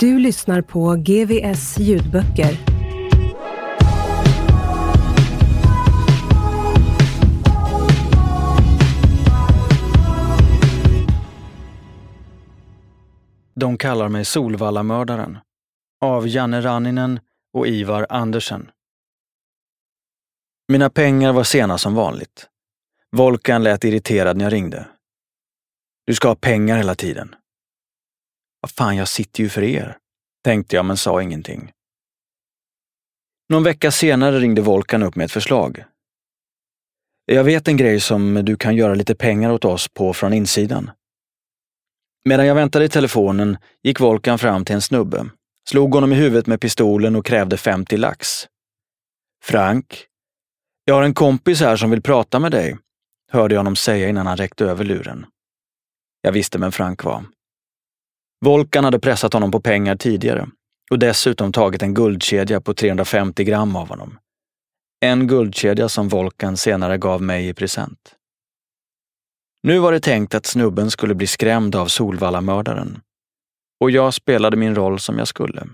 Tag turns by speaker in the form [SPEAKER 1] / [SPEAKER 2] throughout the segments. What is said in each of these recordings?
[SPEAKER 1] Du lyssnar på GVS ljudböcker.
[SPEAKER 2] De kallar mig Solvallamördaren. Av Janne Ranninen och Ivar Andersen. Mina pengar var sena som vanligt. Volkan lät irriterad när jag ringde. Du ska ha pengar hela tiden. Vad fan, jag sitter ju för er, tänkte jag men sa ingenting. Någon vecka senare ringde Volkan upp med ett förslag. Jag vet en grej som du kan göra lite pengar åt oss på från insidan. Medan jag väntade i telefonen gick Volkan fram till en snubbe, slog honom i huvudet med pistolen och krävde 50 lax. Frank, jag har en kompis här som vill prata med dig, hörde jag honom säga innan han räckte över luren. Jag visste vem Frank var. Volkan hade pressat honom på pengar tidigare och dessutom tagit en guldkedja på 350 gram av honom. En guldkedja som Volkan senare gav mig i present. Nu var det tänkt att snubben skulle bli skrämd av Solvallamördaren. Och jag spelade min roll som jag skulle.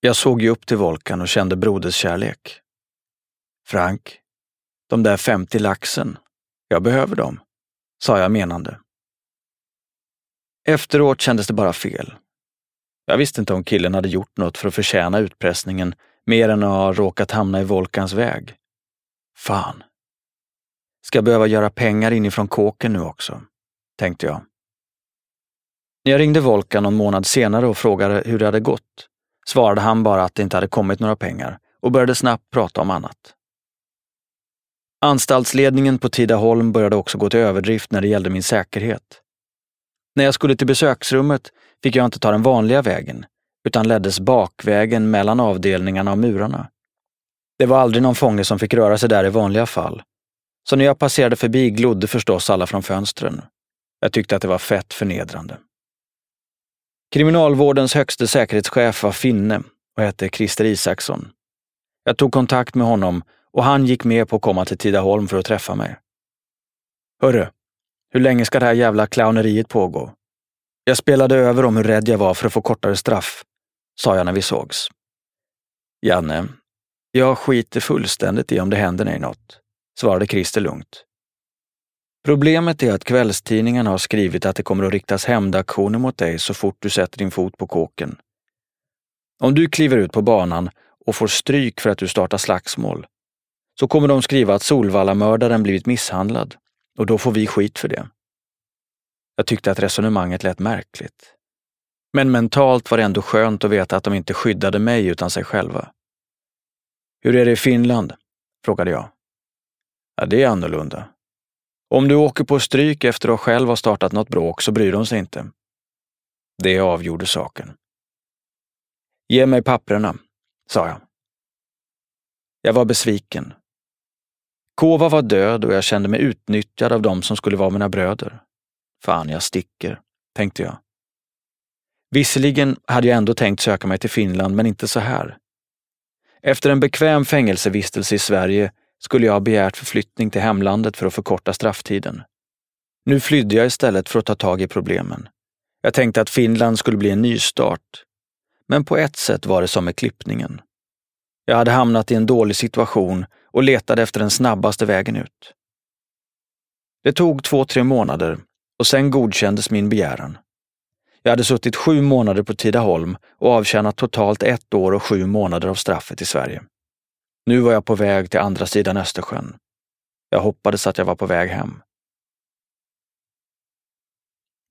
[SPEAKER 2] Jag såg ju upp till Volkan och kände broderskärlek. Frank, de där 50 laxen, jag behöver dem, sa jag menande. Efteråt kändes det bara fel. Jag visste inte om killen hade gjort något för att förtjäna utpressningen mer än att ha råkat hamna i Volkans väg. Fan. Ska behöva göra pengar inifrån kåken nu också, tänkte jag. När jag ringde Volkan någon månad senare och frågade hur det hade gått svarade han bara att det inte hade kommit några pengar och började snabbt prata om annat. Anstaltsledningen på Tidaholm började också gå till överdrift när det gällde min säkerhet. När jag skulle till besöksrummet fick jag inte ta den vanliga vägen, utan leddes bakvägen mellan avdelningarna och murarna. Det var aldrig någon fånge som fick röra sig där i vanliga fall. Så när jag passerade förbi glodde förstås alla från fönstren. Jag tyckte att det var fett förnedrande. Kriminalvårdens högste säkerhetschef var finne och hette Christer Isaksson. Jag tog kontakt med honom och han gick med på att komma till Tidaholm för att träffa mig. Hörru, hur länge ska det här jävla clowneriet pågå? Jag spelade över om hur rädd jag var för att få kortare straff, sa jag när vi sågs. Janne, jag skiter fullständigt i om det händer dig något, svarade Christer lugnt. Problemet är att kvällstidningarna har skrivit att det kommer att riktas hämndaktioner mot dig så fort du sätter din fot på kåken. Om du kliver ut på banan och får stryk för att du startar slagsmål, så kommer de skriva att Solvallamördaren blivit misshandlad och då får vi skit för det. Jag tyckte att resonemanget lät märkligt. Men mentalt var det ändå skönt att veta att de inte skyddade mig utan sig själva. Hur är det i Finland? frågade jag. Ja, det är annorlunda. Om du åker på stryk efter att själv ha startat något bråk så bryr de sig inte. Det avgjorde saken. Ge mig papprena, sa jag. Jag var besviken. Kova var död och jag kände mig utnyttjad av dem som skulle vara mina bröder. Fan, jag sticker, tänkte jag. Visserligen hade jag ändå tänkt söka mig till Finland, men inte så här. Efter en bekväm fängelsevistelse i Sverige skulle jag ha begärt förflyttning till hemlandet för att förkorta strafftiden. Nu flydde jag istället för att ta tag i problemen. Jag tänkte att Finland skulle bli en nystart. Men på ett sätt var det som med klippningen. Jag hade hamnat i en dålig situation och letade efter den snabbaste vägen ut. Det tog två, tre månader och sen godkändes min begäran. Jag hade suttit sju månader på Tidaholm och avtjänat totalt ett år och sju månader av straffet i Sverige. Nu var jag på väg till andra sidan Östersjön. Jag hoppades att jag var på väg hem.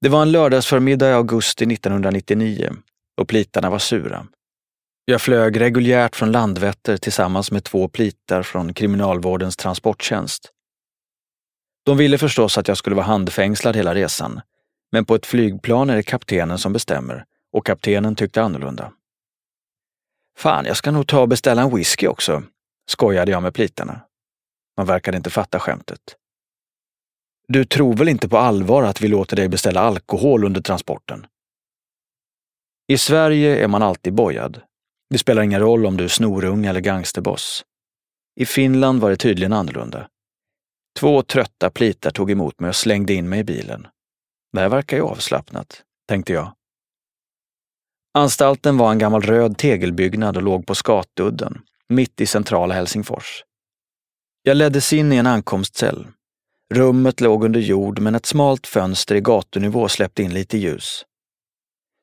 [SPEAKER 2] Det var en lördagsförmiddag i augusti 1999 och plitarna var sura. Jag flög reguljärt från Landvetter tillsammans med två plitar från Kriminalvårdens transporttjänst. De ville förstås att jag skulle vara handfängslad hela resan, men på ett flygplan är det kaptenen som bestämmer och kaptenen tyckte annorlunda. Fan, jag ska nog ta och beställa en whisky också, skojade jag med plitarna. Man verkade inte fatta skämtet. Du tror väl inte på allvar att vi låter dig beställa alkohol under transporten? I Sverige är man alltid bojad. Det spelar ingen roll om du är snorung eller gangsterboss. I Finland var det tydligen annorlunda. Två trötta plitar tog emot mig och slängde in mig i bilen. Det här verkar ju avslappnat, tänkte jag. Anstalten var en gammal röd tegelbyggnad och låg på Skatudden, mitt i centrala Helsingfors. Jag leddes in i en ankomstcell. Rummet låg under jord men ett smalt fönster i gatunivå släppte in lite ljus.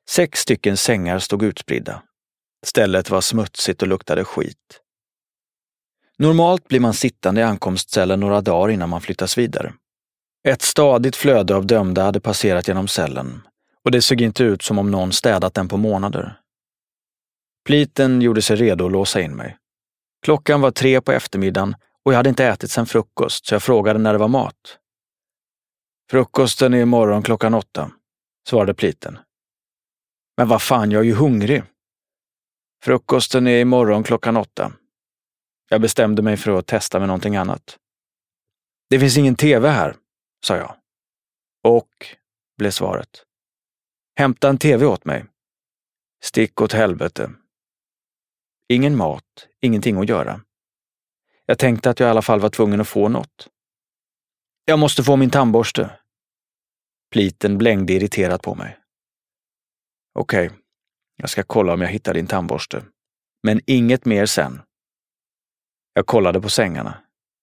[SPEAKER 2] Sex stycken sängar stod utspridda. Stället var smutsigt och luktade skit. Normalt blir man sittande i ankomstcellen några dagar innan man flyttas vidare. Ett stadigt flöde av dömda hade passerat genom cellen och det såg inte ut som om någon städat den på månader. Pliten gjorde sig redo att låsa in mig. Klockan var tre på eftermiddagen och jag hade inte ätit sedan frukost, så jag frågade när det var mat. Frukosten är imorgon klockan åtta, svarade pliten. Men vad fan, jag är ju hungrig. Frukosten är imorgon klockan åtta. Jag bestämde mig för att testa med någonting annat. Det finns ingen tv här, sa jag. Och, blev svaret. Hämta en tv åt mig. Stick åt helvete. Ingen mat, ingenting att göra. Jag tänkte att jag i alla fall var tvungen att få något. Jag måste få min tandborste. Pliten blängde irriterat på mig. Okej, okay jag ska kolla om jag hittar din tandborste. Men inget mer sen. Jag kollade på sängarna.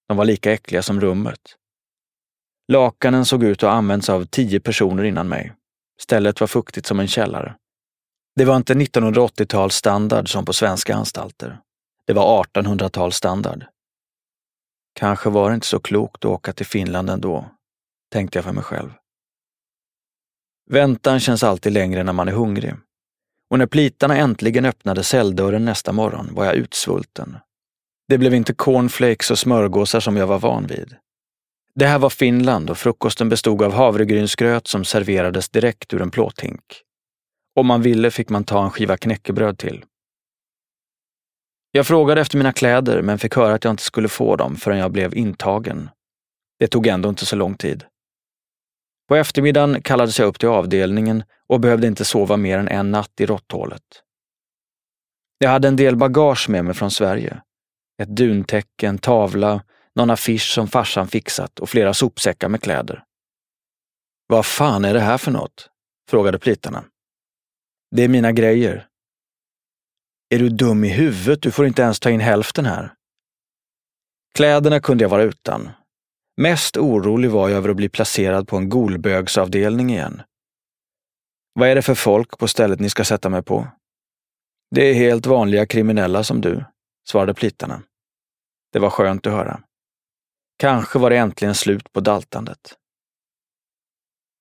[SPEAKER 2] De var lika äckliga som rummet. Lakanen såg ut att ha använts av tio personer innan mig. Stället var fuktigt som en källare. Det var inte 1980-tals standard som på svenska anstalter. Det var 1800-tals standard. Kanske var det inte så klokt att åka till Finland ändå, tänkte jag för mig själv. Väntan känns alltid längre när man är hungrig. Och när plitarna äntligen öppnade celldörren nästa morgon var jag utsvulten. Det blev inte cornflakes och smörgåsar som jag var van vid. Det här var Finland och frukosten bestod av havregrynsgröt som serverades direkt ur en plåthink. Om man ville fick man ta en skiva knäckebröd till. Jag frågade efter mina kläder men fick höra att jag inte skulle få dem förrän jag blev intagen. Det tog ändå inte så lång tid. På eftermiddagen kallades jag upp till avdelningen och behövde inte sova mer än en natt i råtthålet. Jag hade en del bagage med mig från Sverige. Ett duntäcke, en tavla, någon affisch som farsan fixat och flera sopsäckar med kläder. Vad fan är det här för något? frågade plitarna. Det är mina grejer. Är du dum i huvudet? Du får inte ens ta in hälften här. Kläderna kunde jag vara utan. Mest orolig var jag över att bli placerad på en golbögsavdelning igen. Vad är det för folk på stället ni ska sätta mig på? Det är helt vanliga kriminella som du, svarade plitarna. Det var skönt att höra. Kanske var det äntligen slut på daltandet.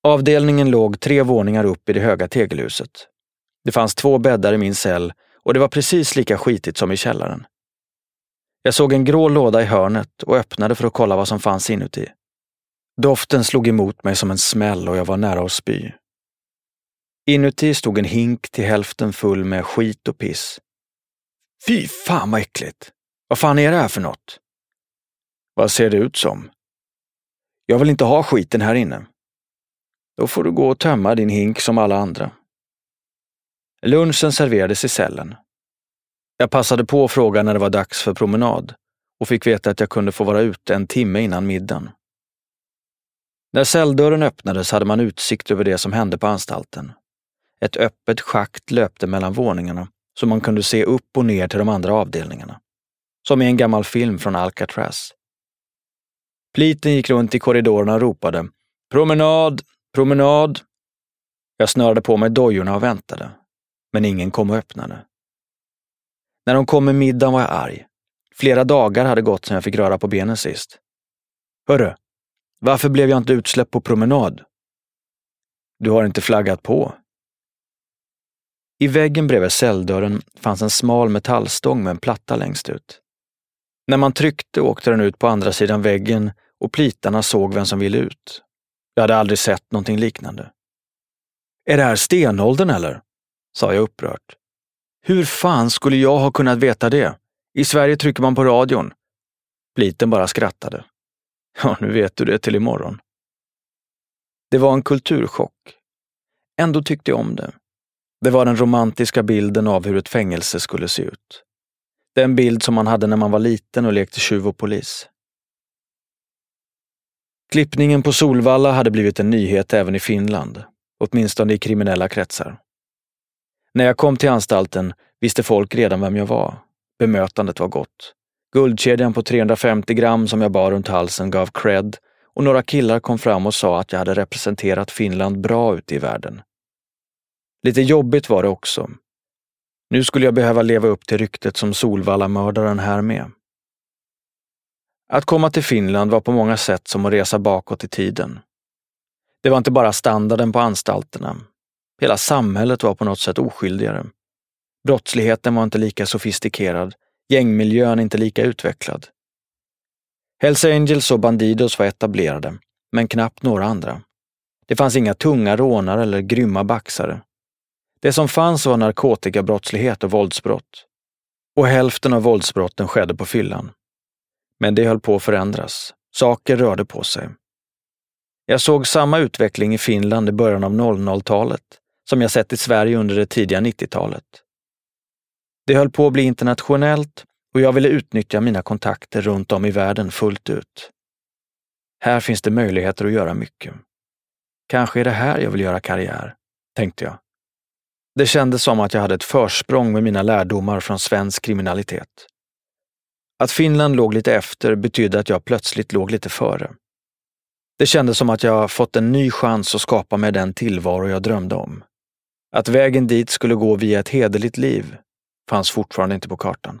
[SPEAKER 2] Avdelningen låg tre våningar upp i det höga tegelhuset. Det fanns två bäddar i min cell och det var precis lika skitigt som i källaren. Jag såg en grå låda i hörnet och öppnade för att kolla vad som fanns inuti. Doften slog emot mig som en smäll och jag var nära att spy. Inuti stod en hink till hälften full med skit och piss. Fy fan vad äckligt! Vad fan är det här för något? Vad ser det ut som? Jag vill inte ha skiten här inne. Då får du gå och tömma din hink som alla andra. Lunchen serverades i cellen. Jag passade på att fråga när det var dags för promenad och fick veta att jag kunde få vara ute en timme innan middagen. När celldörren öppnades hade man utsikt över det som hände på anstalten. Ett öppet schakt löpte mellan våningarna så man kunde se upp och ner till de andra avdelningarna. Som i en gammal film från Alcatraz. Pliten gick runt i korridorerna och ropade Promenad, promenad. Jag snörade på mig dojorna och väntade, men ingen kom och öppnade. När de kom med middagen var jag arg. Flera dagar hade gått sedan jag fick röra på benen sist. Hörru, varför blev jag inte utsläppt på promenad? Du har inte flaggat på. I väggen bredvid celldörren fanns en smal metallstång med en platta längst ut. När man tryckte åkte den ut på andra sidan väggen och plitarna såg vem som ville ut. Jag hade aldrig sett någonting liknande. Är det här stenåldern eller? sa jag upprört. Hur fan skulle jag ha kunnat veta det? I Sverige trycker man på radion. Pliten bara skrattade. Ja, nu vet du det till imorgon. Det var en kulturchock. Ändå tyckte jag om det. Det var den romantiska bilden av hur ett fängelse skulle se ut. Den bild som man hade när man var liten och lekte tjuv och polis. Klippningen på Solvalla hade blivit en nyhet även i Finland, åtminstone i kriminella kretsar. När jag kom till anstalten visste folk redan vem jag var. Bemötandet var gott. Guldkedjan på 350 gram som jag bar runt halsen gav cred och några killar kom fram och sa att jag hade representerat Finland bra ute i världen. Lite jobbigt var det också. Nu skulle jag behöva leva upp till ryktet som Solvalla-mördaren här med. Att komma till Finland var på många sätt som att resa bakåt i tiden. Det var inte bara standarden på anstalterna. Hela samhället var på något sätt oskyldigare. Brottsligheten var inte lika sofistikerad, gängmiljön inte lika utvecklad. Hells Angels och Bandidos var etablerade, men knappt några andra. Det fanns inga tunga rånare eller grymma baxare. Det som fanns var narkotikabrottslighet och våldsbrott. Och hälften av våldsbrotten skedde på fyllan. Men det höll på att förändras. Saker rörde på sig. Jag såg samma utveckling i Finland i början av 00-talet som jag sett i Sverige under det tidiga 90-talet. Det höll på att bli internationellt och jag ville utnyttja mina kontakter runt om i världen fullt ut. Här finns det möjligheter att göra mycket. Kanske är det här jag vill göra karriär, tänkte jag. Det kändes som att jag hade ett försprång med mina lärdomar från svensk kriminalitet. Att Finland låg lite efter betydde att jag plötsligt låg lite före. Det kändes som att jag fått en ny chans att skapa mig den tillvaro jag drömde om. Att vägen dit skulle gå via ett hederligt liv fanns fortfarande inte på kartan.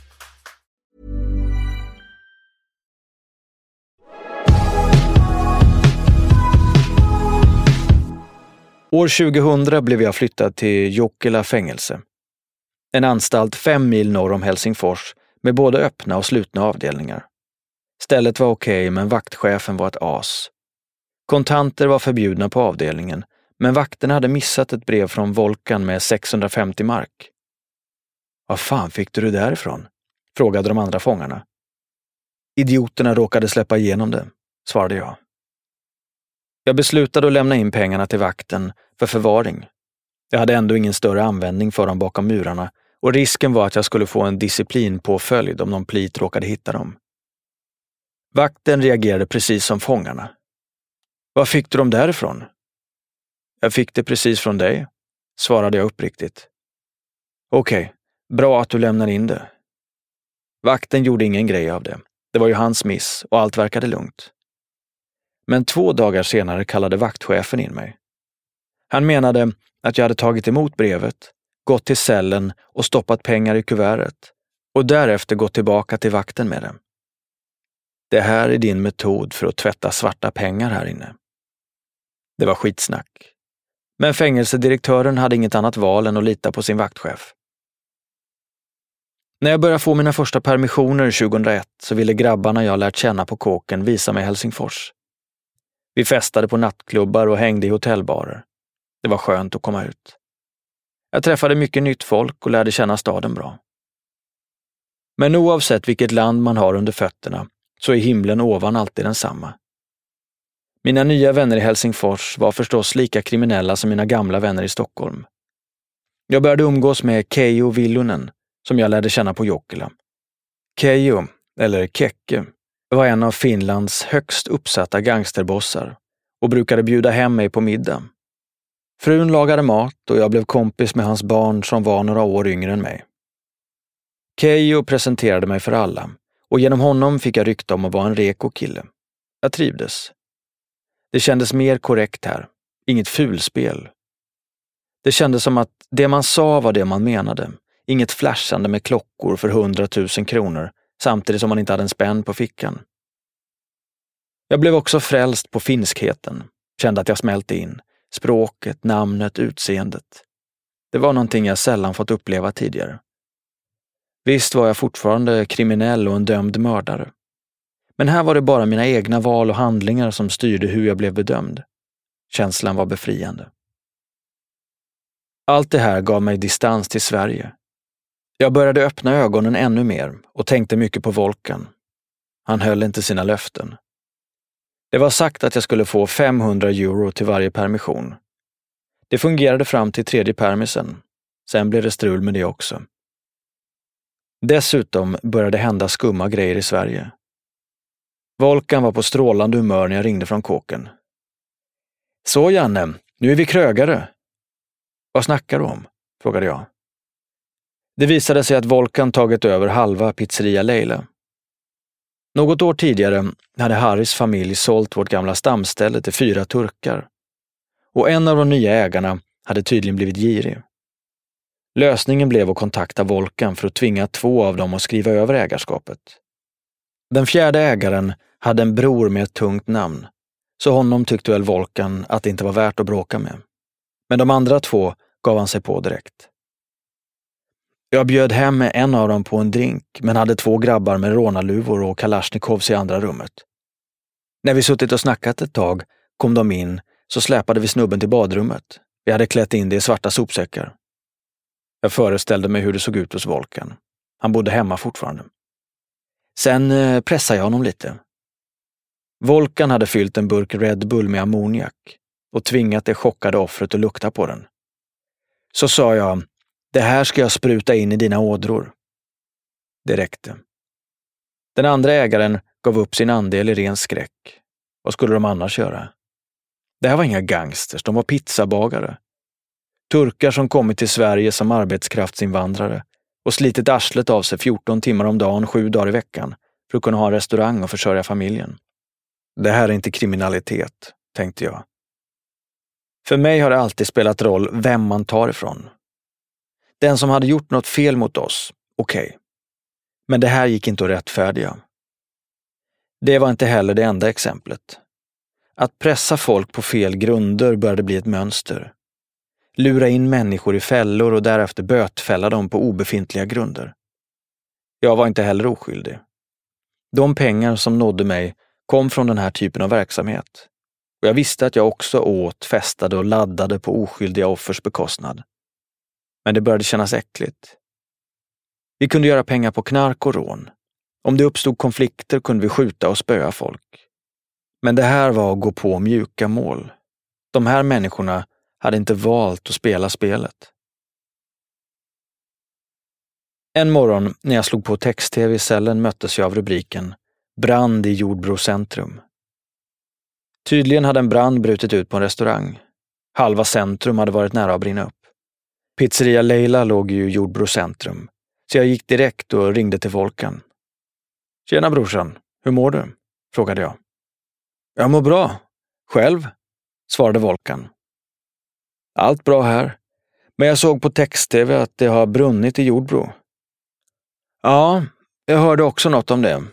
[SPEAKER 2] År 2000 blev jag flyttad till Jokela fängelse. En anstalt fem mil norr om Helsingfors med både öppna och slutna avdelningar. Stället var okej, okay, men vaktchefen var ett as. Kontanter var förbjudna på avdelningen, men vakterna hade missat ett brev från Volkan med 650 mark. Vad fan fick du det därifrån? frågade de andra fångarna. Idioterna råkade släppa igenom det, svarade jag. Jag beslutade att lämna in pengarna till vakten för förvaring. Jag hade ändå ingen större användning för dem bakom murarna och risken var att jag skulle få en disciplinpåföljd om någon plit råkade hitta dem. Vakten reagerade precis som fångarna. Var fick du dem därifrån? Jag fick det precis från dig, svarade jag uppriktigt. Okej, okay, bra att du lämnar in det. Vakten gjorde ingen grej av det. Det var ju hans miss och allt verkade lugnt. Men två dagar senare kallade vaktchefen in mig. Han menade att jag hade tagit emot brevet, gått till cellen och stoppat pengar i kuvertet och därefter gått tillbaka till vakten med dem. Det här är din metod för att tvätta svarta pengar här inne. Det var skitsnack. Men fängelsedirektören hade inget annat val än att lita på sin vaktchef. När jag började få mina första permissioner 2001 så ville grabbarna jag lärt känna på kåken visa mig Helsingfors. Vi festade på nattklubbar och hängde i hotellbarer. Det var skönt att komma ut. Jag träffade mycket nytt folk och lärde känna staden bra. Men oavsett vilket land man har under fötterna så är himlen ovan alltid densamma. Mina nya vänner i Helsingfors var förstås lika kriminella som mina gamla vänner i Stockholm. Jag började umgås med Keijo Villunen, som jag lärde känna på Jokkila. Keijo, eller Kekke, var en av Finlands högst uppsatta gangsterbossar och brukade bjuda hem mig på middag. Frun lagade mat och jag blev kompis med hans barn som var några år yngre än mig. Keijo presenterade mig för alla och genom honom fick jag rykte om att vara en reko kille. Jag trivdes. Det kändes mer korrekt här. Inget fulspel. Det kändes som att det man sa var det man menade. Inget flashande med klockor för hundratusen kronor samtidigt som man inte hade en spänn på fickan. Jag blev också frälst på finskheten. Kände att jag smälte in. Språket, namnet, utseendet. Det var någonting jag sällan fått uppleva tidigare. Visst var jag fortfarande kriminell och en dömd mördare. Men här var det bara mina egna val och handlingar som styrde hur jag blev bedömd. Känslan var befriande. Allt det här gav mig distans till Sverige. Jag började öppna ögonen ännu mer och tänkte mycket på Volkan. Han höll inte sina löften. Det var sagt att jag skulle få 500 euro till varje permission. Det fungerade fram till tredje permisen. Sen blev det strul med det också. Dessutom började hända skumma grejer i Sverige. Volkan var på strålande humör när jag ringde från kåken. Så Janne, nu är vi krögare. Vad snackar du om? frågade jag. Det visade sig att Volkan tagit över halva pizzeria Leila. Något år tidigare hade Harrys familj sålt vårt gamla stamställe till fyra turkar. Och en av de nya ägarna hade tydligen blivit girig. Lösningen blev att kontakta Volkan för att tvinga två av dem att skriva över ägarskapet. Den fjärde ägaren hade en bror med ett tungt namn, så honom tyckte väl Volkan att det inte var värt att bråka med. Men de andra två gav han sig på direkt. Jag bjöd hem en av dem på en drink, men hade två grabbar med rånarluvor och kalasjnikovs i andra rummet. När vi suttit och snackat ett tag kom de in, så släpade vi snubben till badrummet. Vi hade klätt in det i svarta sopsäckar. Jag föreställde mig hur det såg ut hos Volkan. Han bodde hemma fortfarande. Sen eh, pressade jag honom lite. Volkan hade fyllt en burk Red Bull med ammoniak och tvingat det chockade offret att lukta på den. Så sa jag, det här ska jag spruta in i dina ådror. Det räckte. Den andra ägaren gav upp sin andel i ren skräck. Vad skulle de annars göra? Det här var inga gangsters, de var pizzabagare. Turkar som kommit till Sverige som arbetskraftsinvandrare och slitit arslet av sig 14 timmar om dagen, sju dagar i veckan för att kunna ha en restaurang och försörja familjen. Det här är inte kriminalitet, tänkte jag. För mig har det alltid spelat roll vem man tar ifrån. Den som hade gjort något fel mot oss, okej. Okay. Men det här gick inte att rättfärdiga. Det var inte heller det enda exemplet. Att pressa folk på fel grunder började bli ett mönster. Lura in människor i fällor och därefter bötfälla dem på obefintliga grunder. Jag var inte heller oskyldig. De pengar som nådde mig kom från den här typen av verksamhet. Och jag visste att jag också åt, festade och laddade på oskyldiga offers bekostnad. Men det började kännas äckligt. Vi kunde göra pengar på knark och rån. Om det uppstod konflikter kunde vi skjuta och spöa folk. Men det här var att gå på mjuka mål. De här människorna hade inte valt att spela spelet. En morgon när jag slog på text-tv i cellen möttes jag av rubriken Brand i Jordbro centrum. Tydligen hade en brand brutit ut på en restaurang. Halva centrum hade varit nära att brinna upp. Pizzeria Leila låg ju i Jordbro centrum, så jag gick direkt och ringde till Volkan. Tjena brorsan, hur mår du? frågade jag. Jag mår bra. Själv? svarade Volkan. Allt bra här. Men jag såg på text-tv att det har brunnit i Jordbro. Ja, jag hörde också något om det.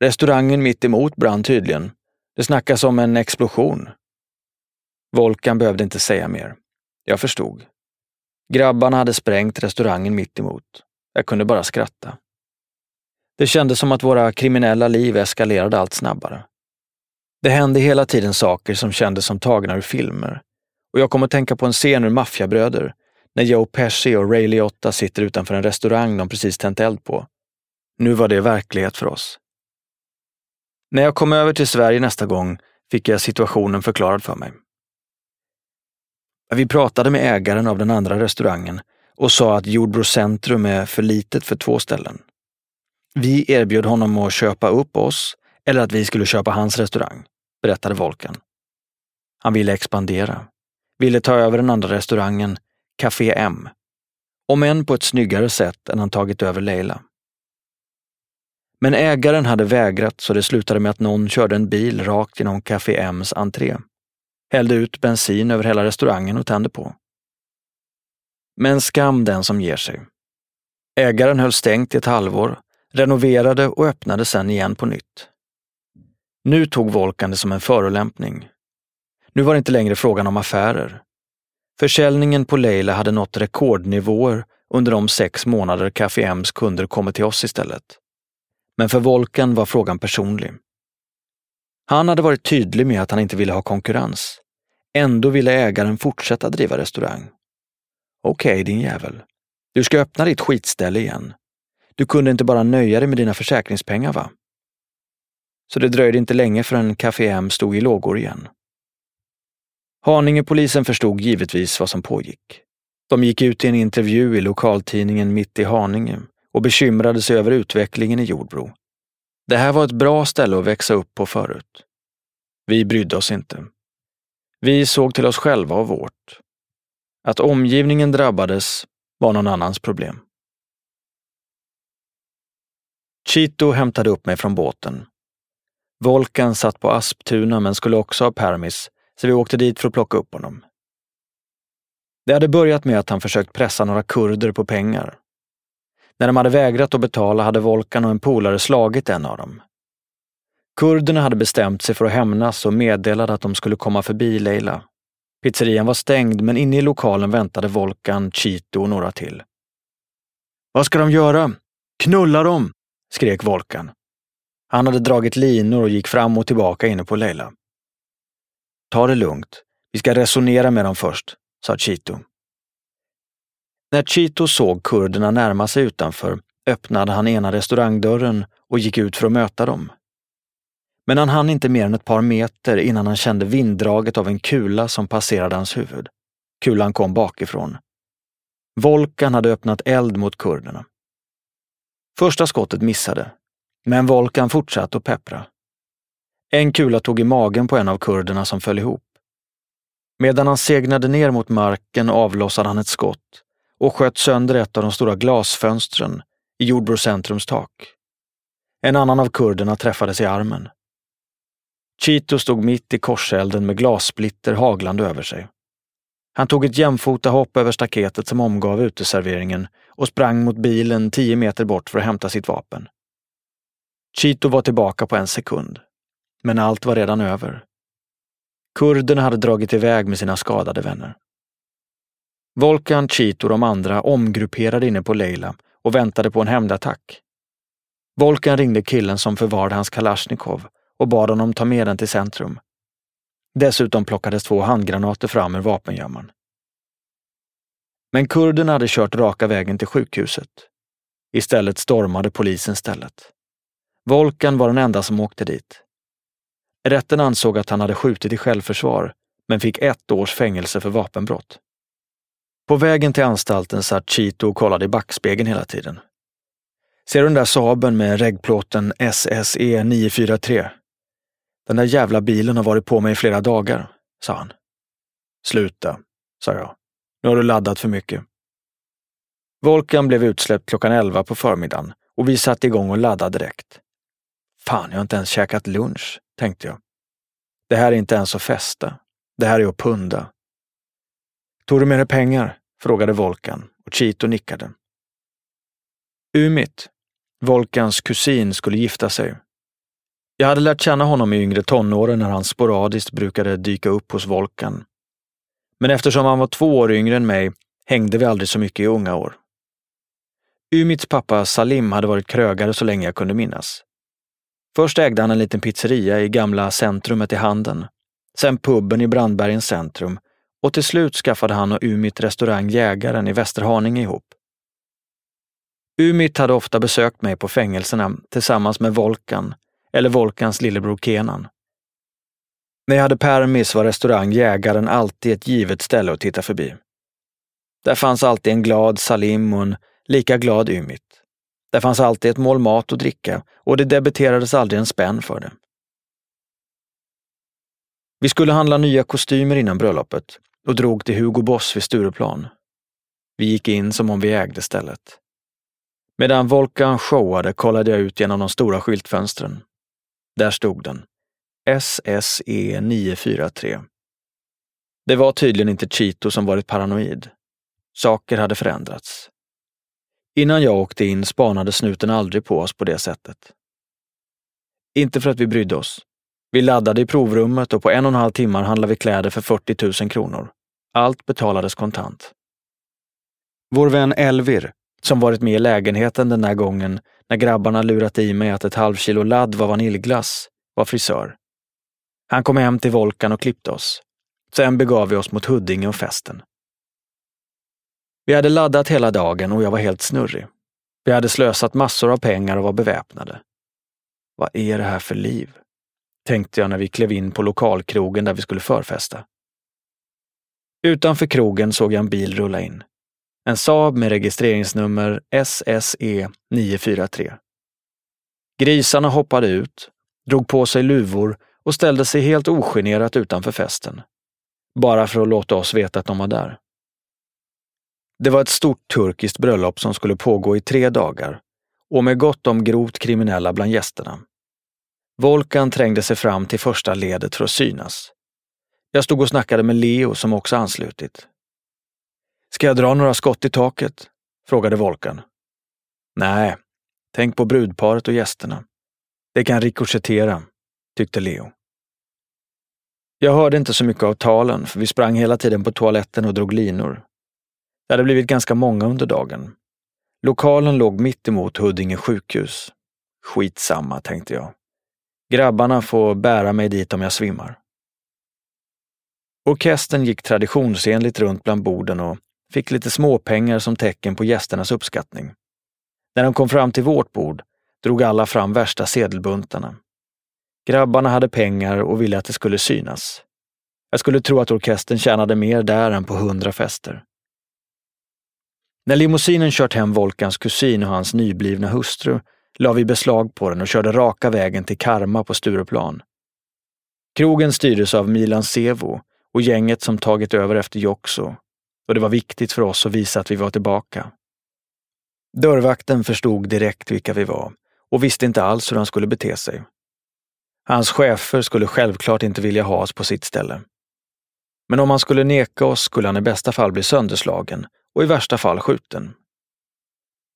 [SPEAKER 2] Restaurangen mitt emot brann tydligen. Det snackas om en explosion. Volkan behövde inte säga mer. Jag förstod. Grabbarna hade sprängt restaurangen mitt emot. Jag kunde bara skratta. Det kändes som att våra kriminella liv eskalerade allt snabbare. Det hände hela tiden saker som kändes som tagna ur filmer. Och jag kom att tänka på en scen ur Maffiabröder, när Joe Pesci och Ray Liotta sitter utanför en restaurang de precis tänt eld på. Nu var det verklighet för oss. När jag kom över till Sverige nästa gång fick jag situationen förklarad för mig. Vi pratade med ägaren av den andra restaurangen och sa att Jordbro centrum är för litet för två ställen. Vi erbjöd honom att köpa upp oss eller att vi skulle köpa hans restaurang, berättade Volkan. Han ville expandera, ville ta över den andra restaurangen, Café M, om än på ett snyggare sätt än han tagit över Leila. Men ägaren hade vägrat så det slutade med att någon körde en bil rakt genom Café M's entré, hällde ut bensin över hela restaurangen och tände på. Men skam den som ger sig. Ägaren höll stängt i ett halvår, renoverade och öppnade sen igen på nytt. Nu tog Volkan det som en förolämpning. Nu var det inte längre frågan om affärer. Försäljningen på Leila hade nått rekordnivåer under de sex månader Café M's kunder kommit till oss istället. Men för Volkan var frågan personlig. Han hade varit tydlig med att han inte ville ha konkurrens. Ändå ville ägaren fortsätta driva restaurang. Okej, okay, din jävel. Du ska öppna ditt skitställe igen. Du kunde inte bara nöja dig med dina försäkringspengar, va? Så det dröjde inte länge förrän Café M stod i lågor igen. Haningepolisen förstod givetvis vad som pågick. De gick ut i en intervju i lokaltidningen Mitt i Haninge och bekymrade sig över utvecklingen i Jordbro. Det här var ett bra ställe att växa upp på förut. Vi brydde oss inte. Vi såg till oss själva och vårt. Att omgivningen drabbades var någon annans problem. Chito hämtade upp mig från båten. Volkan satt på Asptuna men skulle också ha permis, så vi åkte dit för att plocka upp honom. Det hade börjat med att han försökt pressa några kurder på pengar. När de hade vägrat att betala hade Volkan och en polare slagit en av dem. Kurderna hade bestämt sig för att hämnas och meddelade att de skulle komma förbi Leila. Pizzerian var stängd, men inne i lokalen väntade Volkan, Chito och några till. Vad ska de göra? Knulla dem! skrek Volkan. Han hade dragit linor och gick fram och tillbaka inne på Leila. Ta det lugnt. Vi ska resonera med dem först, sa Chito. När Chito såg kurderna närma sig utanför öppnade han ena restaurangdörren och gick ut för att möta dem. Men han hann inte mer än ett par meter innan han kände vinddraget av en kula som passerade hans huvud. Kulan kom bakifrån. Volkan hade öppnat eld mot kurderna. Första skottet missade, men Volkan fortsatte att peppra. En kula tog i magen på en av kurderna som föll ihop. Medan han segnade ner mot marken avlossade han ett skott och sköt sönder ett av de stora glasfönstren i Jordbrocentrums tak. En annan av kurderna träffades i armen. Chito stod mitt i korselden med glassplitter haglande över sig. Han tog ett jämfota hopp över staketet som omgav uteserveringen och sprang mot bilen tio meter bort för att hämta sitt vapen. Chito var tillbaka på en sekund. Men allt var redan över. Kurderna hade dragit iväg med sina skadade vänner. Volkan, Chito och de andra omgrupperade inne på Leila och väntade på en hämndattack. Volkan ringde killen som förvarade hans kalasjnikov och bad honom ta med den till centrum. Dessutom plockades två handgranater fram ur vapengömman. Men kurderna hade kört raka vägen till sjukhuset. Istället stormade polisen stället. Volkan var den enda som åkte dit. Rätten ansåg att han hade skjutit i självförsvar, men fick ett års fängelse för vapenbrott. På vägen till anstalten satt Chito och kollade i backspegeln hela tiden. Ser du den där Saaben med reggplåten SSE 943? Den där jävla bilen har varit på mig i flera dagar, sa han. Sluta, sa jag. Nu har du laddat för mycket. Volkan blev utsläppt klockan elva på förmiddagen och vi satte igång och laddade direkt. Fan, jag har inte ens käkat lunch, tänkte jag. Det här är inte ens att festa. Det här är att punda. Tog du med dig pengar? frågade Volkan och Chito nickade. Umit, Volkans kusin, skulle gifta sig. Jag hade lärt känna honom i yngre tonåren när han sporadiskt brukade dyka upp hos Volkan. Men eftersom han var två år yngre än mig hängde vi aldrig så mycket i unga år. Umits pappa Salim hade varit krögare så länge jag kunde minnas. Först ägde han en liten pizzeria i gamla centrumet i Handen, sen puben i Brandbergens centrum och till slut skaffade han och Umit restaurang Jägaren i Västerhaninge ihop. Umit hade ofta besökt mig på fängelserna tillsammans med Volkan, eller Volkans lillebror Kenan. När jag hade permis var restaurang Jägaren alltid ett givet ställe att titta förbi. Där fanns alltid en glad Salim och en lika glad Ymit. Där fanns alltid ett mål mat och dricka och det debiterades aldrig en spänn för det. Vi skulle handla nya kostymer innan bröllopet och drog till Hugo Boss vid Stureplan. Vi gick in som om vi ägde stället. Medan Volkan showade kollade jag ut genom de stora skyltfönstren. Där stod den. SSE 943. Det var tydligen inte Chito som varit paranoid. Saker hade förändrats. Innan jag åkte in spanade snuten aldrig på oss på det sättet. Inte för att vi brydde oss. Vi laddade i provrummet och på en och en halv timme handlade vi kläder för 40 000 kronor. Allt betalades kontant. Vår vän Elvir, som varit med i lägenheten den där gången när grabbarna lurat i mig att ett halvkilo ladd var vaniljglass, var frisör. Han kom hem till Volkan och klippte oss. Sen begav vi oss mot Huddinge och festen. Vi hade laddat hela dagen och jag var helt snurrig. Vi hade slösat massor av pengar och var beväpnade. Vad är det här för liv? Tänkte jag när vi klev in på lokalkrogen där vi skulle förfesta. Utanför krogen såg jag en bil rulla in. En Saab med registreringsnummer SSE 943. Grisarna hoppade ut, drog på sig luvor och ställde sig helt ogenerat utanför festen. Bara för att låta oss veta att de var där. Det var ett stort turkiskt bröllop som skulle pågå i tre dagar och med gott om grovt kriminella bland gästerna. Volkan trängde sig fram till första ledet för att synas. Jag stod och snackade med Leo som också anslutit. Ska jag dra några skott i taket? frågade Volkan. Nej, tänk på brudparet och gästerna. Det kan rikoschettera, tyckte Leo. Jag hörde inte så mycket av talen, för vi sprang hela tiden på toaletten och drog linor. Det hade blivit ganska många under dagen. Lokalen låg mitt emot Huddinge sjukhus. Skitsamma, tänkte jag. Grabbarna får bära mig dit om jag svimmar. Orkestern gick traditionsenligt runt bland borden och fick lite småpengar som tecken på gästernas uppskattning. När de kom fram till vårt bord drog alla fram värsta sedelbuntarna. Grabbarna hade pengar och ville att det skulle synas. Jag skulle tro att orkestern tjänade mer där än på hundra fester. När limousinen kört hem Volkans kusin och hans nyblivna hustru la vi beslag på den och körde raka vägen till Karma på Stureplan. Krogen styrdes av Milan Sevo och gänget som tagit över efter Joxo och det var viktigt för oss att visa att vi var tillbaka. Dörrvakten förstod direkt vilka vi var och visste inte alls hur han skulle bete sig. Hans chefer skulle självklart inte vilja ha oss på sitt ställe. Men om han skulle neka oss skulle han i bästa fall bli sönderslagen och i värsta fall skjuten.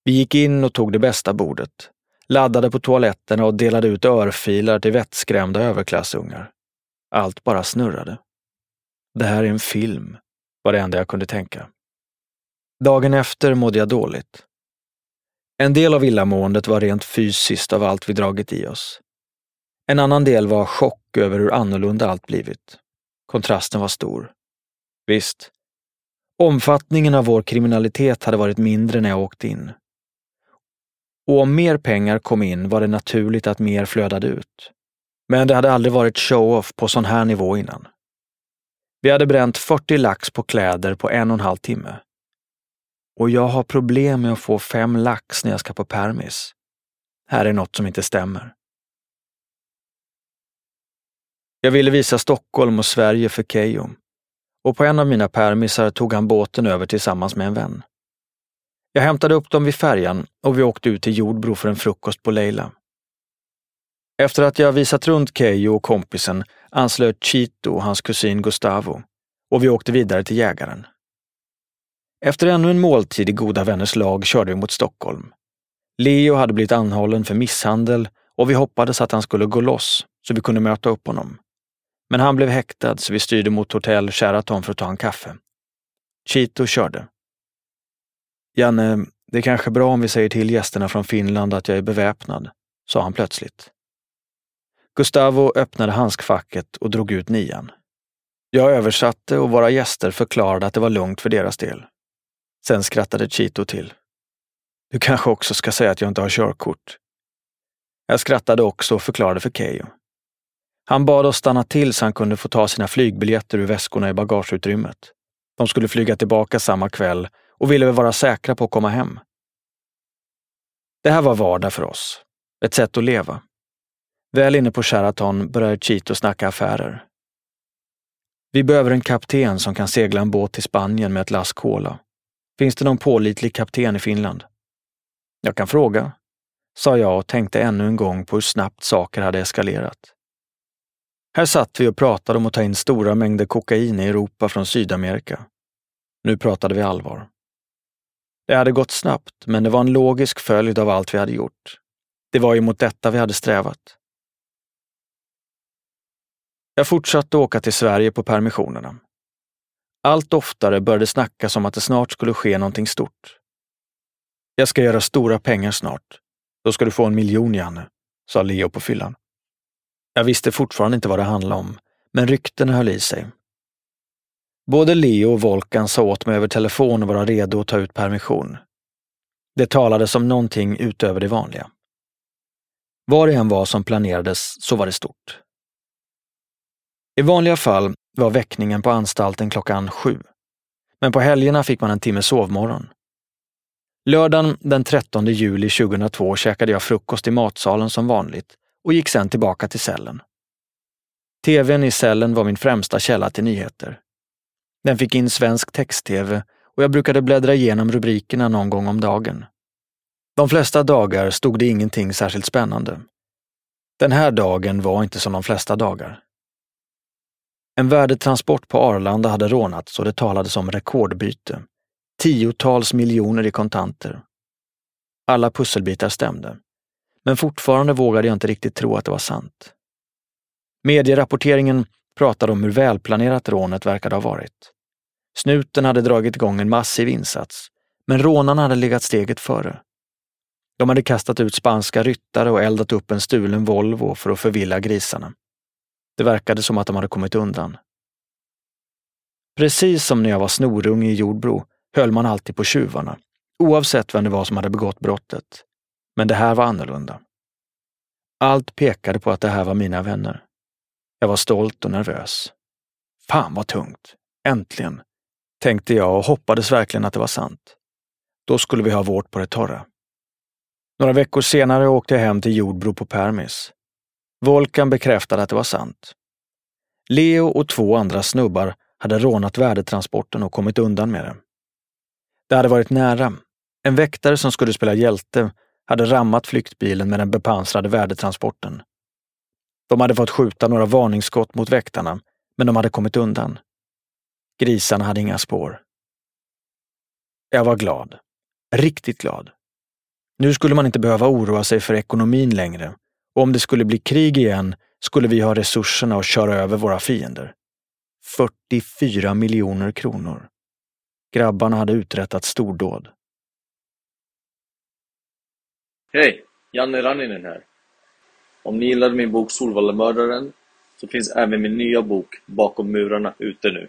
[SPEAKER 2] Vi gick in och tog det bästa bordet, laddade på toaletterna och delade ut örfilar till vettskrämda överklassungar. Allt bara snurrade. Det här är en film, var det enda jag kunde tänka. Dagen efter mådde jag dåligt. En del av illamåendet var rent fysiskt av allt vi dragit i oss. En annan del var chock över hur annorlunda allt blivit. Kontrasten var stor. Visst, omfattningen av vår kriminalitet hade varit mindre när jag åkte in. Och om mer pengar kom in var det naturligt att mer flödade ut. Men det hade aldrig varit show-off på sån här nivå innan. Vi hade bränt 40 lax på kläder på en och en halv timme. Och jag har problem med att få fem lax när jag ska på permis. Här är något som inte stämmer. Jag ville visa Stockholm och Sverige för Keyyo och på en av mina permisar tog han båten över tillsammans med en vän. Jag hämtade upp dem vid färjan och vi åkte ut till Jordbro för en frukost på Leila. Efter att jag visat runt Keyyo och kompisen anslöt Chito och hans kusin Gustavo och vi åkte vidare till jägaren. Efter ännu en måltid i goda vänners lag körde vi mot Stockholm. Leo hade blivit anhållen för misshandel och vi hoppades att han skulle gå loss så vi kunde möta upp honom. Men han blev häktad så vi styrde mot hotell Sheraton för att ta en kaffe. Chito körde. Janne, Det är kanske bra om vi säger till gästerna från Finland att jag är beväpnad, sa han plötsligt. Gustavo öppnade handskfacket och drog ut nian. Jag översatte och våra gäster förklarade att det var lugnt för deras del. Sen skrattade Chito till. Du kanske också ska säga att jag inte har körkort. Jag skrattade också och förklarade för Keyyo. Han bad oss stanna till så han kunde få ta sina flygbiljetter ur väskorna i bagageutrymmet. De skulle flyga tillbaka samma kväll och ville väl vara säkra på att komma hem. Det här var vardag för oss. Ett sätt att leva. Väl inne på Sheraton började Chito snacka affärer. Vi behöver en kapten som kan segla en båt till Spanien med ett lass cola. Finns det någon pålitlig kapten i Finland? Jag kan fråga, sa jag och tänkte ännu en gång på hur snabbt saker hade eskalerat. Här satt vi och pratade om att ta in stora mängder kokain i Europa från Sydamerika. Nu pratade vi allvar. Det hade gått snabbt, men det var en logisk följd av allt vi hade gjort. Det var ju mot detta vi hade strävat. Jag fortsatte åka till Sverige på permissionerna. Allt oftare började snackas om att det snart skulle ske någonting stort. Jag ska göra stora pengar snart. Då ska du få en miljon, Janne, sa Leo på fyllan. Jag visste fortfarande inte vad det handlade om, men ryktena höll i sig. Både Leo och Volkan sa åt mig över telefon att vara redo att ta ut permission. Det talades om någonting utöver det vanliga. Vad det än var som planerades så var det stort. I vanliga fall var väckningen på anstalten klockan sju. Men på helgerna fick man en timme sovmorgon. Lördagen den 13 juli 2002 käkade jag frukost i matsalen som vanligt och gick sedan tillbaka till cellen. TVn i cellen var min främsta källa till nyheter. Den fick in svensk text-tv och jag brukade bläddra igenom rubrikerna någon gång om dagen. De flesta dagar stod det ingenting särskilt spännande. Den här dagen var inte som de flesta dagar. En värdetransport på Arlanda hade rånats och det talades om rekordbyte. Tiotals miljoner i kontanter. Alla pusselbitar stämde. Men fortfarande vågade jag inte riktigt tro att det var sant. Medierapporteringen pratade om hur välplanerat rånet verkade ha varit. Snuten hade dragit igång en massiv insats, men rånarna hade legat steget före. De hade kastat ut spanska ryttare och eldat upp en stulen Volvo för att förvilla grisarna. Det verkade som att de hade kommit undan. Precis som när jag var snorunge i Jordbro höll man alltid på tjuvarna, oavsett vem det var som hade begått brottet. Men det här var annorlunda. Allt pekade på att det här var mina vänner. Jag var stolt och nervös. Fan vad tungt. Äntligen, tänkte jag och hoppades verkligen att det var sant. Då skulle vi ha vårt på det torra. Några veckor senare åkte jag hem till Jordbro på permis. Volkan bekräftade att det var sant. Leo och två andra snubbar hade rånat värdetransporten och kommit undan med det. Det hade varit nära. En väktare som skulle spela hjälte hade rammat flyktbilen med den bepansrade värdetransporten. De hade fått skjuta några varningsskott mot väktarna, men de hade kommit undan. Grisarna hade inga spår. Jag var glad. Riktigt glad. Nu skulle man inte behöva oroa sig för ekonomin längre och om det skulle bli krig igen skulle vi ha resurserna att köra över våra fiender. 44 miljoner kronor. Grabbarna hade uträttat stordåd.
[SPEAKER 3] Hej! Janne Ranninen här. Om ni gillade min bok Solvallamördaren, så finns även min nya bok Bakom murarna ute nu.